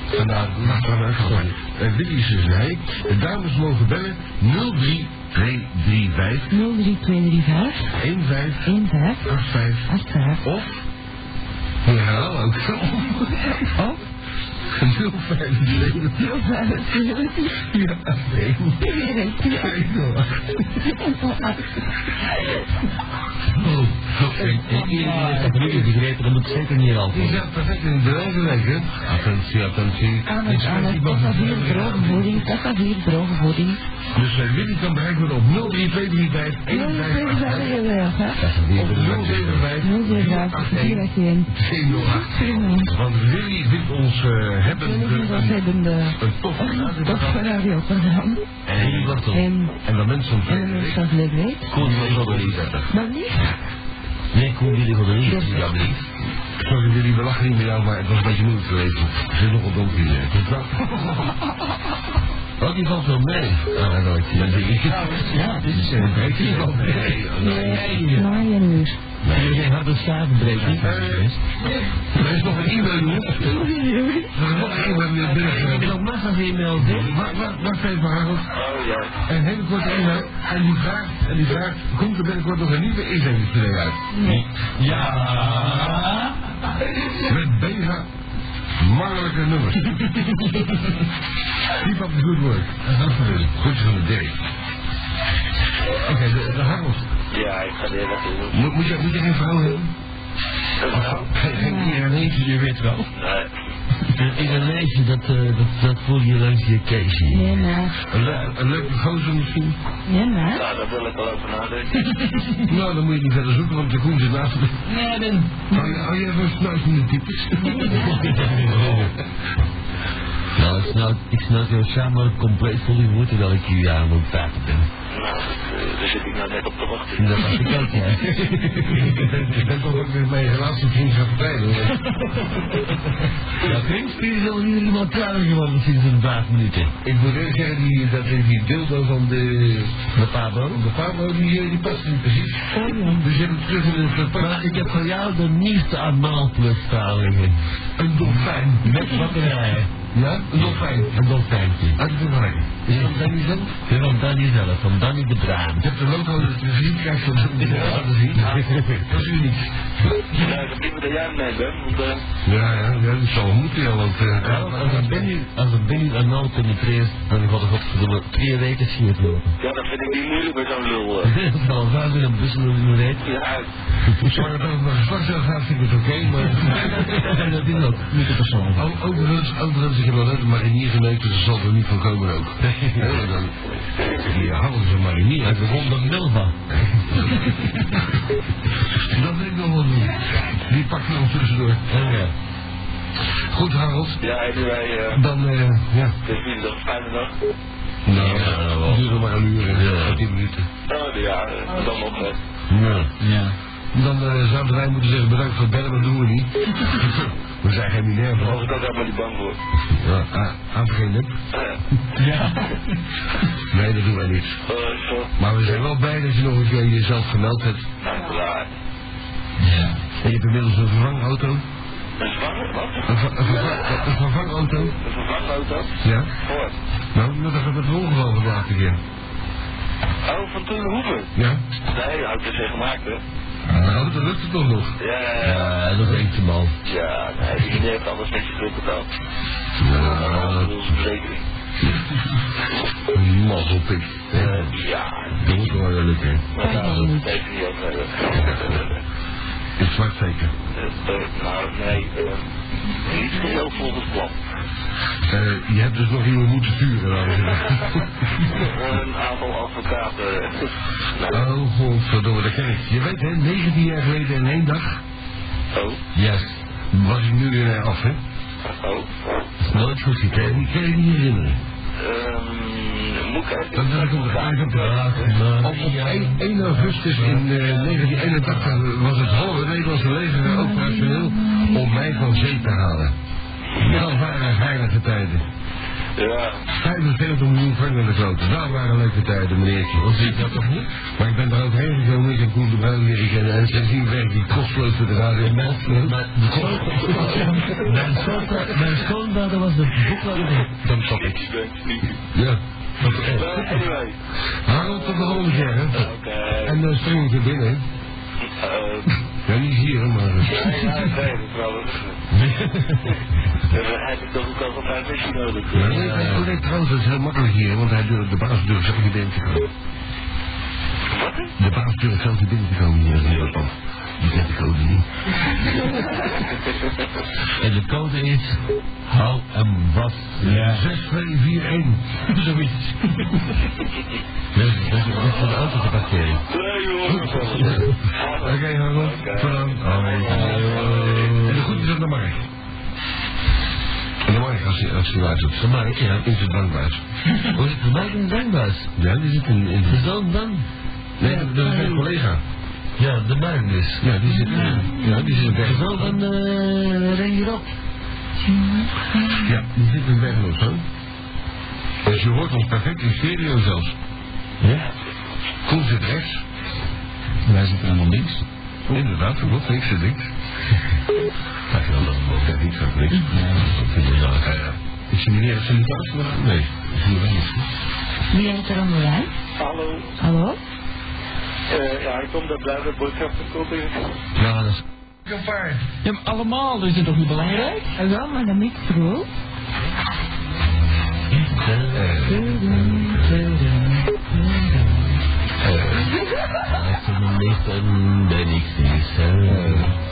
hij. Vandaar, mag maar gaan. Eh, Willy een hij. De dames mogen bellen 03235 03235 15 15 85 85 of ja, ook. Oh, 025 ja, nee. Oh, ik heb het niet begrepen, dat moet zeker niet al. Die zat perfect in het bedrijvenwerk, hè? Attentie, attentie. aan Die het, aan schrijft het iemand passagier van- droge voeding, passagier droge voeding. Dus uh, Willy kan bereikt worden op 03235 03235 of 075 03235 Want Willy wil ons uh, hebben een, de tof radioprogramma. radioprogramma. En En, dat mensen de mensen dat van de Lies. Maar niet. Nee, Koen jullie van de Lies. Ja, niet. Sorry Willy, we lachen niet met jou, maar het was een beetje moeilijk geweest. Ze zit nog op donker hier. Goed wel? Oh, die valt wel mee. Ah, dat nooit. Ja, dit is een break. Die valt mee. Nee, je uur. Nee, geen harde stavenbreking. Er is nog een e-mail, jongens. Er is nog een e-mail weer binnen. Ik heb nog massa's e-mails, hè? Wacht, even, Harold. Oh ja. Een hele korte e-mail. En die vraagt, en die vraagt, komt er binnenkort nog een nieuwe inzendingstudie uit? Ja. Met bega mannelijke nummers. Keep up the good work. Goed van de day. Oké, de, de Harold. Ja, ik ga dit even doen. Moet, moet, je, moet je geen vrouw hebben? Geen, geen IRN'tje, je weet wel. nee. In een lijstje, dat, eh, dat, dat voel je langs je keesje. Nee, maar. Een, le een leuke gozer misschien? Nee, maar. Nou, daar wil ik wel over nadenken. Nou, dan moet je niet verder zoeken, want de groen zit naast me. Nee, dan... Hou je, hou je even in de types? Nou, ik snap, ik samen compleet vol in moeten dat ik hier aan moet praten ben. Nou, daar zit ik nou net op te wachten. Dat was ik ook, ja. Ik ben toch ook weer mijn relatievriend gaan vertellen. Ja, Prinspier is al hier iemand klaar geworden sinds een vijf minuten. Ik moet eerlijk zeggen, die, dat is die dildo van de... De Pablo. De Pablo, die, eh, die past niet precies. Dus je hebt het terug in het Maar verpakt. ik heb voor jou de nieuwste staan liggen. Een dolfijn. Met batterijen. Ja? Een dolfijn. Een dolfijntje. Uit de dolfijn. Is dat Danny zelf? Ja, van Danny zelf, van Danny de Bruin. Ik heb de logo dat je ziet, krijg je dat laten zien. Dat is uniek. Ja, ik dat jij hem mee bent, want eh, Ja, ja, ja, dat zal moeten, ja, want... eh, Ja, als een Benny, als een Benny een naald penetreert, dan gaat het godverdomme twee weken scheet lopen. ja, dat vind ik niet moeilijk met zo'n lul. eh. Dat zal vijf in een bussel in de reet. Ja, Zolang het over mijn geslachtsdeel gaat, vind ik het oké, maar... Dat is ook niet te persoonlijk. O- Overigens, overigens, ik heb al net een marinier geneukt, dus er zal er niet van komen ook. Ja, dan, die houden ze marinier. Hij begon nul van. Dat wil ik nog wel doen. Die pakt nog tussendoor. Oh ja. Goed, Harold. Ja, anyway, eh, Dan, eh, ja. het is niet een fijne dag. Nou, Ja, wel. het duurt nog maar een uur en Ja. ja. 10 minuten. Oh, ja, dan nog net. Ja. Ja. Dan eh, zouden wij moeten zeggen bedankt voor het bellen, maar dat doen we niet. we zijn geen minerven. Als ik ook helemaal niet bang word. Ja, ah, aan geen lip. Eh, Ja. Nee, dat doen wij niet. eh, zo. Maar we zijn wel blij dat je nog een keer jezelf gemeld hebt. Ja. En je hebt inmiddels een vervangauto. Een wat? Een, ver- een, vervang- een vervangauto. Een vervangauto? Ja. Voor. Nou, dat heb ik het ongeval van de laatste keer. Oh, van toen Hoeven? Ja. Nee, had ik dus gemaakt, hè? Dat lukt het toch nog. Ja, ja, ja. Ja, dat denkt de man. Ja, die heeft alles met je veel betaald. Ja, Dat is verzekering. mazzelpik. Ja, Dat moet wel lukken. daar wil ik het In zwart zeker. Nou, nee, niet geheel volgens plan. Eh, je hebt dus nog iemand moeten sturen, dames en heren. Een aantal advocaten. Nou, Oh, godverdomme, dat ken ik. Je weet hè, 19 jaar geleden in één dag oh, Juist. was ik nu weer af, hè? oh. Nooit goed die kan je niet herinneren. Ehm, moet ik Dat even... is ook op, op, op 1, 1 augustus in eh, 1981 was het halve Nederlandse leger operationeel om mij van zee te halen. Dat waren heilige tijden. Ja, 45 miljoen naar de kloten. Dat waren leuke tijden, meneertje. Of zie ik dat toch niet? Maar ik ben daar overheen gekomen, ik heb Koen de Bruin leren kennen. En sindsdien werk ik kostloos voor de radio. Mijn Mijn schoonvader was de boekhouder van Topic. ik ben niet. Ja. Anyway. Harold tot de volgende keer, hè? Oké. En dan spring ik er binnen? Eh, Ja, niet hier, maar... ja, ja, nee, dat is wel Dan heb ik toch ook al een missie nodig. Ja, nee, nee, nee, trouwens, dat is heel makkelijk hier, want hij durft, de baas durft zelf niet binnen te komen. Wat? De baas durft zelf niet binnen te komen hier in pand. Die kent de code niet. En de code is... Hou hem vast. Ja. 6241. Zoiets. Dat is dat voor de auto te parkeren. Nee, joh. Oké, Harold. Tot dan. Hoi. Groetjes aan de Mark. En Mark, als hij, als hij luistert. De Mark, ja. In zijn bankbuis. Hoe zit Mark in de dankbaas? Ja, die zit in... in De zoon dan? nee, dat is mijn collega. Ja, de Mark dus. Ja, die zit... Ja, die zit in De zoon van uh, Rengerop. Ja, die zit in Bergen op Zoom. Dus je hoort ons perfect in stereo zelfs. Ja? Koen zit rechts. Wij zitten helemaal links. Inderdaad, klopt. Niks zit links. Kijk, dan dan kijk niks van ja, ja. Is die meneer zijn thuis? Nee, is hij wel niet. Wie heeft er aan de lijn? Hallo. Hallo? Eh, ja, ik kom daar blijven boodschappen kopen. Ja, dat is... Ja, maar allemaal, is het toch niet belangrijk? En wel, maar dan niet. Als je mist, dan ben ik ziek.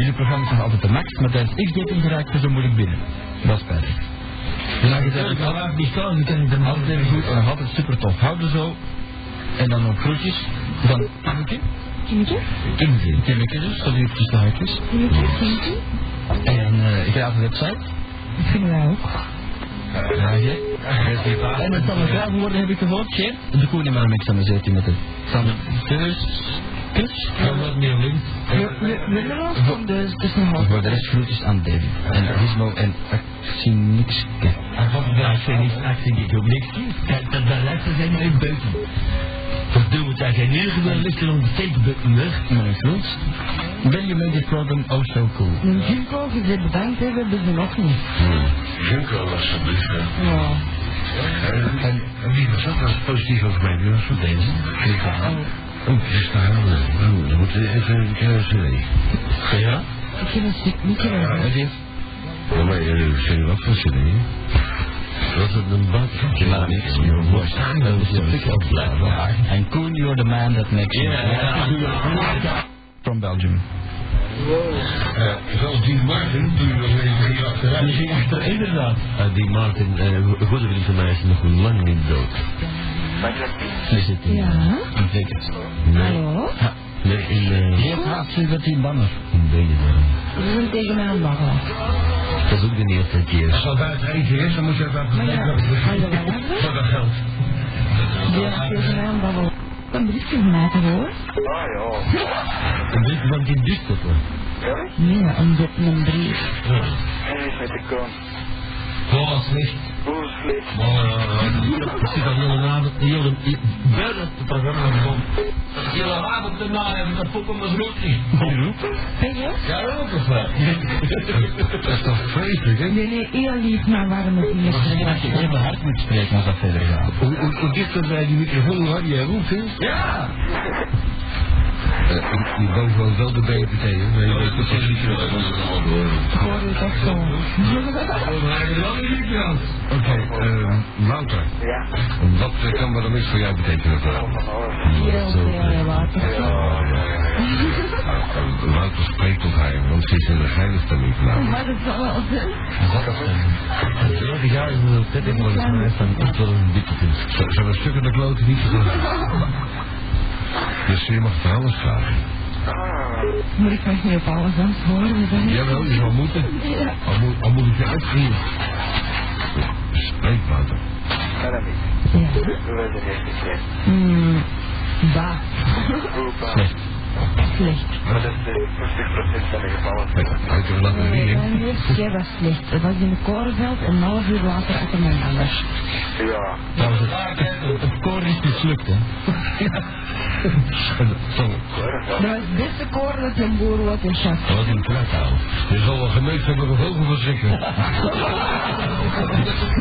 Jullie programma is nog altijd de max, maar tijdens X-dating geraakt er zo moeilijk binnen. Dat is spijtig. Dus dan Ik kan laat niet dan kan ik altijd even goed en nog altijd super tof. Houden zo. En dan nog groetjes van Kimmeke. Kindje? Kimmeke. Kimmeke dus, dat tussen de haakjes. En uh, ik raad de website. Dat vinden wij ook. Ja, je. En het zal een graag worden, heb ik gehoord, Geert. De koning maar mix aan de zet met de Sander. Dus, kus. Ga wat meer links. We willen wel van dus is nog half. Voor de rest groetjes aan David. En Gizmo en Axinixke. Niet op niks. Daar luisteren zijn nu buiten. Verdomme, daar zijn hier gewoon ligt er om de tekenbutten weg. Meneer Schultz. Ben je met dit program oh so cool? Junko, je bent bedankt hebben, hebben ze nog niet. Junko dus. hè. Ja. En, wie was dat? Dat was positief over mij. Wie was dat? Deze. Halen. Oh, dan moeten we even een CD. Ja? Ik heb een stuk niet Ja. Heb je? Ja, maar je zei wat voor CD? Was het een bad? Je laat niks. And Koen, you're the man that makes me. From Belgium. Uh, zoals die Martin, toen je nog even hier achteruit. Die ging achter, inderdaad. Uh, die Martin, uh, goede vriend van mij is nog lang niet dood. Zit in, Ja? in Vegas. Hallo? Ja, Nee, in... eh had ze dat die banner. in Benidorm. Ze zijn tegen mij aan het babbelen. Dat is ook de eerste Als dat buiten eten is, dan moet je even Maar ja? Voor dat geld. Die is tegen mij aan het babbelen. Een briefje van mij te horen? Ah ja. Een brief van die duurstoppen. Really? Nee, een, een brief. Hij is met de kon. Oh, slecht. Gewoon. Hele avond daarna heb ik dat poppen rook niet. Ben je? Ja, ook of wel? Dat is toch vreselijk, hè? Nee, nee, heel lief, maar waarom het niet meer Als je even hard moet spreken als dat verder gaat. Hoe, dichter bij die microfoon had je roept, hè? Ja! Uh, die woont gewoon wel de BPT, hè? Maar je weet precies niet wat Ik hoor het echt zo. Oké, ehm, Wouter. Ja. Wat eh, kan wat mis voor jou betekenen? Van vanavond? alles. Heel veel water. Ja, ja, ja. Nou, Wouter spreekt tot haar, want ze is in de geile stemming vanavond. Maar dat zal wel zijn. Vorig jaar is het altijd in mij van echt wel een dikke Zullen we stukken de kloten niet? Dus je mag het alles vragen. Ah. Moet ik nog niet op alles antwoorden? Jawel, je zal moeten. Ja. Al moet, al moet ik je uitvrienden. Spreek, Wouter. En dan niet. Ja. Hmm, bah. Slecht. Slecht. Maar dat is de 50% van de gevallen. Uit Nee, wie, hè? mijn eerste keer was slecht. Het was in de korenveld en een half uur later er mijn anders. Ja. Trouwens, het, het koor is mislukt, hè. Zo, Dat was het beste koren dat een boer wat in Chas. Dat was in Krakau. je zal wel geneugd hebben van vogel verschrikken.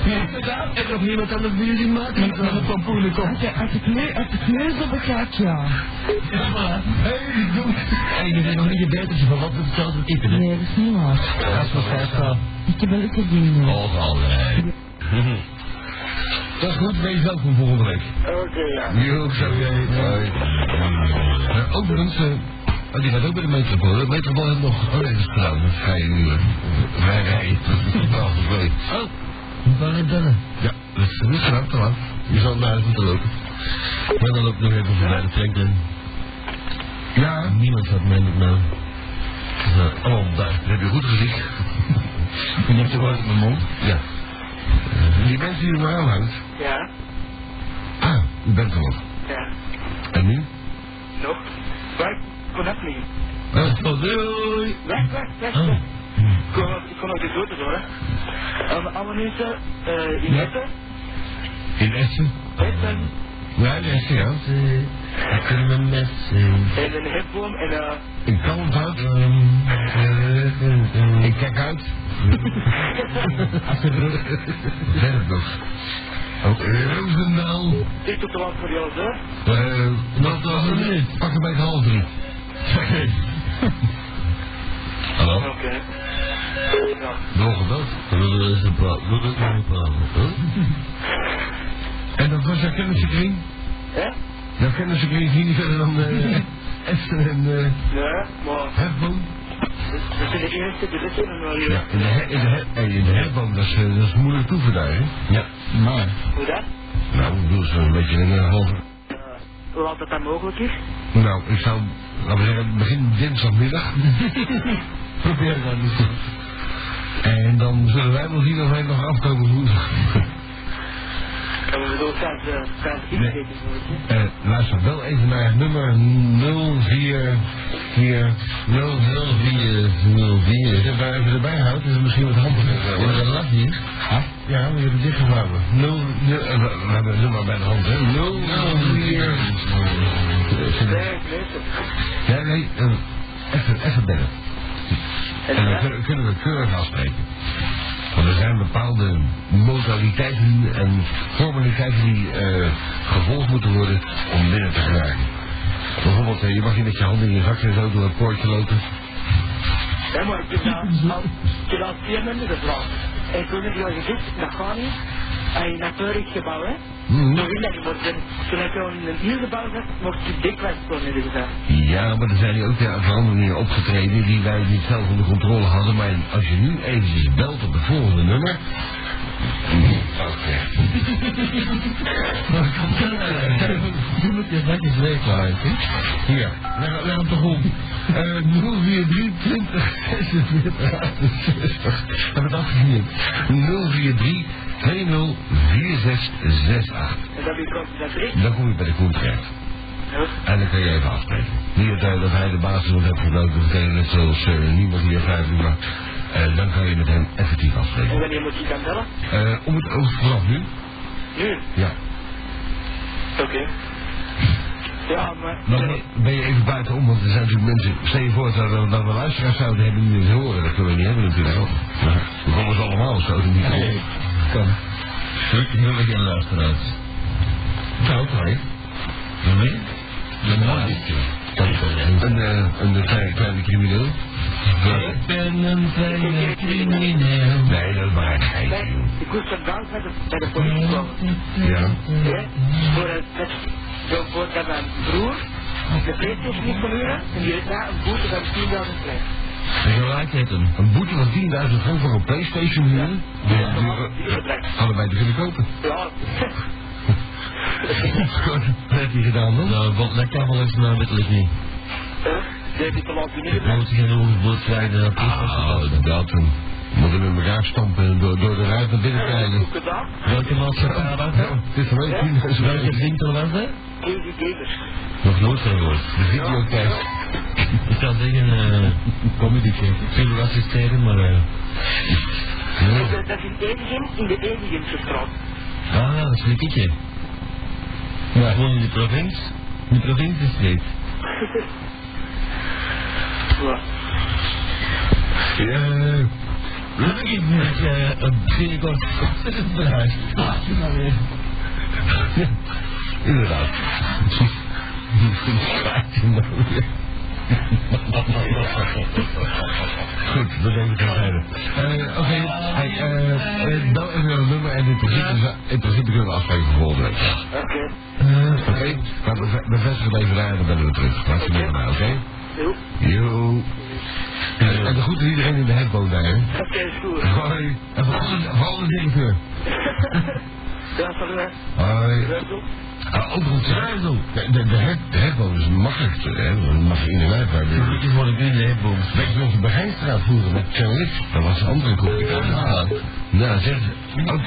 Inderdaad, er nog niemand aan de die maakt met een pampoenen komt. Als, je, als, ik nu, als ik nu zo bekijk, ja. Doe. En je bent nog niet beter van wat we hetzelfde type, hè. Nee, dat is niet waar. Dat is wat hij staat. Ik heb wel leuke dingen. Och, allee. Dat is goed, wees welkom volgende week. Oké, ja. Jo, zo jij. Overigens, eh, oh, die gaat ook bij de metropool. De metropool heeft nog, oh nee, dat is gedaan. Dan ga je nu uh, vrij rijden. Oh. Oh, kan ik bellen? Ja, dat is niet gedaan, te laat. Je zal naar huis moeten lopen. Maar dan loopt nog even voorbij de Franklin. Ja, Niemand had mij met naam. Ja, allemaal daar. dat heb je goed gezien. Je hebt toch wel in mijn mond? Ja. Die mensen die er maar aan hangt. Ja. Ah, u bent er nog. Ja. En nu? Nog? Waar? Kon dat niet. Oh, doei. Weg, weg, weg. Oh. Ik kon, kon ook de grote zo, hè. Alle, alle mensen uh, in Ja. Essen. in Essen? Essen. Ja, in Essen, ja. Ik kan mijn mes zien. En een hefboom en eh... In Kalmthout. Ik kijk uit. Verder. Ook Roosendaal. Ik doe te lang voor jou, hè. Eh, nog nog een minuut. Pak er bij het half drie. Hallo? Oké. Nog gebeld. We willen eens een praat. We willen eens een praten. En dat was jouw kennissenkring? Hè? Jouw kennissenkring ging niet verder dan eh Essen en eh maar... Hefboom? Dat zijn de enige berichten waar je... Ja, in de, he, in de, he, in de Hefboom, dat is, eh, dat is moeilijk toeven daar, hè? Ja. Maar, Hoe dat? Nou, ik bedoel, zo'n beetje een halve... Hoe laat dat dan mogelijk is? Nou, ik zou, laten we zeggen, begin dinsdagmiddag. Probeer dat niet. En dan zullen wij wel zien of wij nog afkomen woensdag. We bedoelen, kan ze, kan ze iets Nee. Eh, luister wel even naar het nummer 044 0404. Als je het daar even erbij houdt, is het misschien wat handiger. Ja, maar dat lag hier. Ja, we hebben dichtgehouden. 0, nul- eh, we we hebben het nummer bij de hand, hè? 04... Nee, ik lees het. Ja, nee, eh, even, even bellen. En dan kunnen we keurig afspreken. Want er zijn bepaalde modaliteiten en formaliteiten die eh, gevolgd moeten worden om binnen te geraken. Bijvoorbeeld, eh, je mag niet met je handen in je zak en zo door het poortje lopen. Ja, maar ik heb dat ik vier mensen gevraagd. En toen heb je gezegd, dat gaat niet. In een gebouw, hè. Mhm. Toen wil dat niet worden. Toen ik in een nieuw gebouw zat, mocht je dikwijls hebben ze gezegd. Ja, maar er zijn ook ja, veranderingen opgetreden die wij niet zelf onder controle hadden. Maar als je nu eventjes belt op het volgende nummer... Oké. je moet je hè? Hier, leg, leg hem toch om. Uh, 043 20 46 68. Hebben we het afgevierd. 043 20 4668. En dat is concentratie. Dan kom je bij de Koen terecht. Ja. En dan kan je even afspreken. Niet dat, dat hij de basis nog heeft gebruikt, dat net zoals uh, niemand hier vijf uur uh, dan kan je met hem effectief En afspreken. wanneer moet je dan bellen? Uh, om het over vanaf nu? Nu. Ja. Oké. Ja, maar... Dan ben je even buitenom, want er zijn natuurlijk mensen... Stel je voor dat we, dat we luisteraars zouden hebben die het horen. Dat kunnen we niet hebben natuurlijk. Maar we komen ze allemaal zo niet Nee, kan. Ik wil geen luisteraars. Nou, oké. Nee? Ja, nou, kan ik wel Een, uh, een kleine, kleine crimineel. Ik ben een kleine crimineel. Nee, dat is maar een geitje, ik moest vandaag bij de, bij de politie komen. Ja. Ja, voor het, het, zo voor dat mijn broer de PlayStation niet kon huren en die heeft daar een boete van 10.000 krijgt. Gelijk het hem. Een boete van 10.000 frank voor een Playstation huren? Die, Ja, gebruikt. hadden wij te kunnen kopen. Ja. Wat heb je gedaan dan? Nou, dat kan wel eens, maar weet ik niet. Eh, Te lang niet Je gebruikt. moet krijgen, dat is Ah, dat hem. Moeten we met elkaar stampen en door, door de ruit naar binnen gedaan. Welke maatschappij was dat? Het is 10.000 Welke winkel was dat? Nog nooit van gehoord. De videotheek. Ik zou zeggen, eh, comedy check. Ik wil wel assisteren, maar. Dus, eh, Dat is in in de Edigemse straat. Ah, dat is een. Ja. Gewoon in de provincie. In de provincie street. Ja. Ja, is dat je een binnenkort ontzettend verhuisd. Ah, maar weer. inderdaad. Goed, dat denk ik wel verder. Eh, Oké, bel even een nummer en in principe, in principe kunnen we voor volgende week. Oké. Eh, Oké, maar bevestig het even daar en dan bellen we terug. Laat je met mij, oké? Jo. En, en de groeten iedereen in de headboot daar, hè? Oké, is goed. Hoi. En vooral de directeur. Ja, van de Hoi. Ah, ook zo. De, de, de, de headboot is makkelijk, hè? Dan mag in en uit. Maar Een de, beetje voor de label. weet je nog de Begijnstraat vroeger met Channel Dat was een andere. Ja. Nou, zegt ook,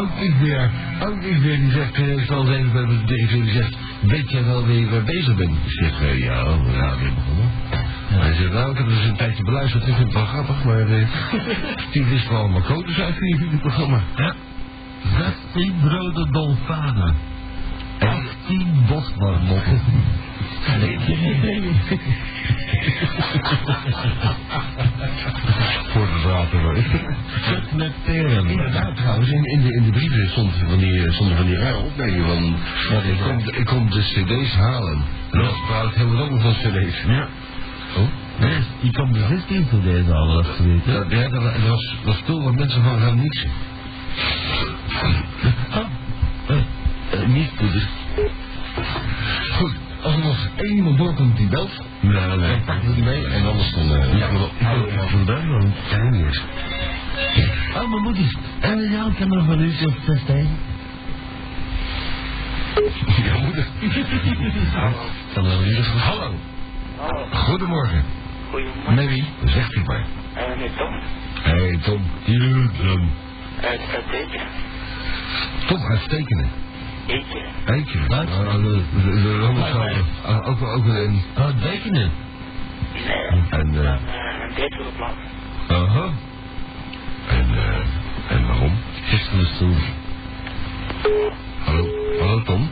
ook ik weer, ook ik weer, die zegt, eh, ik zal eens even bij de directeur, die zegt, weet jij wel waar je bezig bent? Ik zeg, eh, ja, weer begonnen. Hij zegt, nou, ik heb dus een tijdje beluisterd, ik vind het wel grappig, maar eh, die wist wel allemaal codes uit in jullie programma. Ja. 16 broden dolfanen. 18 bosmarmotten. Voor de zaten Zet met peren. Inderdaad, trouwens, in, in, de, in de brieven stond van die, stonden van die rare opmerkingen van, ik, kom, ik kom de cd's halen. En dat is trouwens heel wat anders dan cd's. Ja. Oh? Nee, je komt de 16 voor deze al, dat weet Ja, ja, dat, was, was spul waar mensen van gaan nietsen. Oh. Eh, eh, niet poeder. Goed, als er nog één iemand doorkomt die belt, Nou, nee. dan pakken we die mee en anders dan... Uh, Ja, maar wel vandaan dan. Niet eens. Oh, mijn moeder. Eh, ja, ik heb nog een uurtje of 16. Ja, moeder. Eens Hallo. Hallo. Goedemorgen. Goedemorgen. Met wie? Zegt u maar. Eh, nee, Tom. Hé, hey, Tom. Hier, Tom. Uit, uit Eken. Tom, uitstekende. Eken. Ronald zou ook, ook een... Het rekenen. Nee. En, eh... Een plannen. Aha. En, eh... En waarom? Gisteren de stoel. Hallo? Hallo, Tom?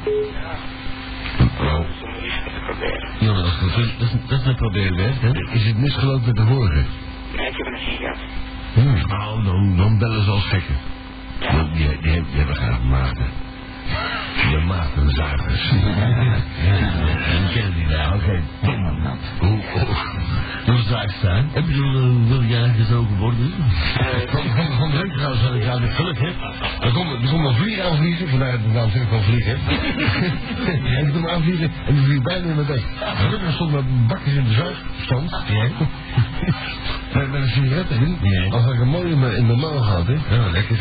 Hallo? Ja, dat is, dat is, dat is een probeerwerk, hè? Is het misgelopen met de vorige? Nee, ik heb er geen gehad. Hmm. Nou, dan, dan bellen ze als gekken. Die, die, die, hebben graag maten. De matenzuigers. En ken die daar. Oké. Hoe, hoe, zou ik? Ik bedoel, eh, wil jij gezogen worden? Van, van, de week trouwens had ik aan de geluk heb. Er komt, er een vlieg aanvliegen, vandaar dat ik naam natuurlijk van vliegen. en die komt aanvliegen en die vliegt bijna in mijn bek. Gelukkig stond mijn bakjes in de zuigstand. Met, met een sigaret. Ja. Als ik een mooi in mijn, in maag had, hè. Ja, lekker.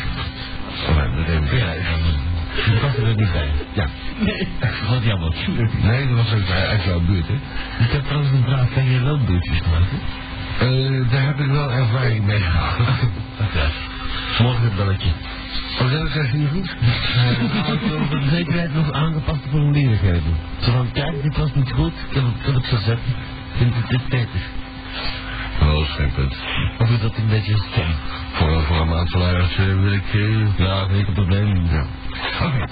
Oh, dat deed ik. Was er niet bij. Ja. Nee. Wat jammer. Nee, dat was ook uit jouw buurt, hè. Ik heb trouwens een vraag, kan je loonbeurtjes maken? Eh, daar heb ik wel ervaring mee gehad. Ja. Morgen het belletje. Oh, dat krijg je niet goed? Uh, de zekerheid nog aangepaste formulieren geven. Zo van, kijk, dit was niet goed, ik heb het, ik heb het gezet. Vind het dit beter? Geen punt. Of is dat een beetje stom? Voor, voor een maand eh, wil ik... eh, Ja, geen probleem. ja.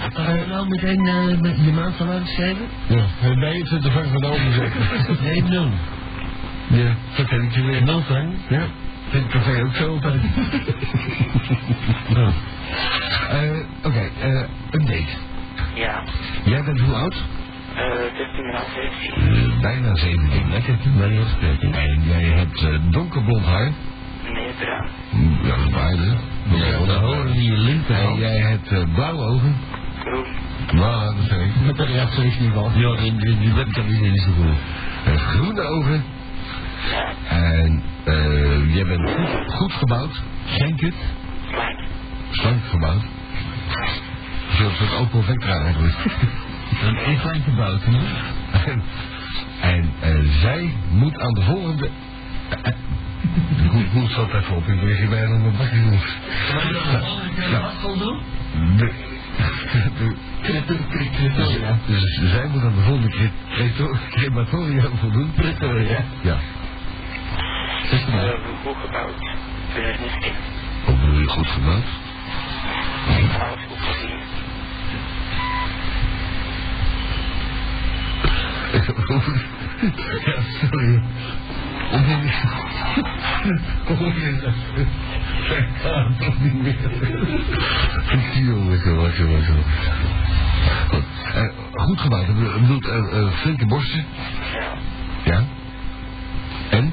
Oké. Je nou meteen uh, met je maandsalaris schrijven? Ja. Eh, Nee, het zit er vang van de open zeker. Nee, nul. Ja, dat ken ik je weer. Nul frank? Ja. Vind ik café ook zo altijd. Eh, Oké, eh, een date. Ja. Jij bent hoe oud? Eh, 16,5 17. Eh, bijna 17. Lekker, niet spreken. En jij hebt eh, donkerblond haar. Nee, bruin. Ja, dat is beide. Ja, dan horen die je En linkerhand. jij hebt eh, blauwe ogen. Groen. Nou, dat zeg ik. Met de reactie is niet wel. Ja, die, die, die webcam is niet zo goed. Eh, groene ogen. Ja. En eh, jij bent goed, goed gebouwd. Geen kut. Slank. Slank gebouwd. Zo'n soort Opel Vectra eigenlijk. Een gebouwd, hè? En, en eh, zij moet aan de volgende... Hoe, hoe staat dat even op? Ik weet niet bijna mijn bakje doen. Ja. Wat doen? De, dus zij moet aan de volgende crematorium voldoen. Pretoria. Ja. Eh, goed gebouwd. 2019. Hoe bedoel je goed gebouwd? Alles goed gezien. Ja, sorry. Ik kan toch niet meer. Goed, eh, goed gebouwd. Ik bedoel, eh, eh, flinke borsten. Ja. Ja. En?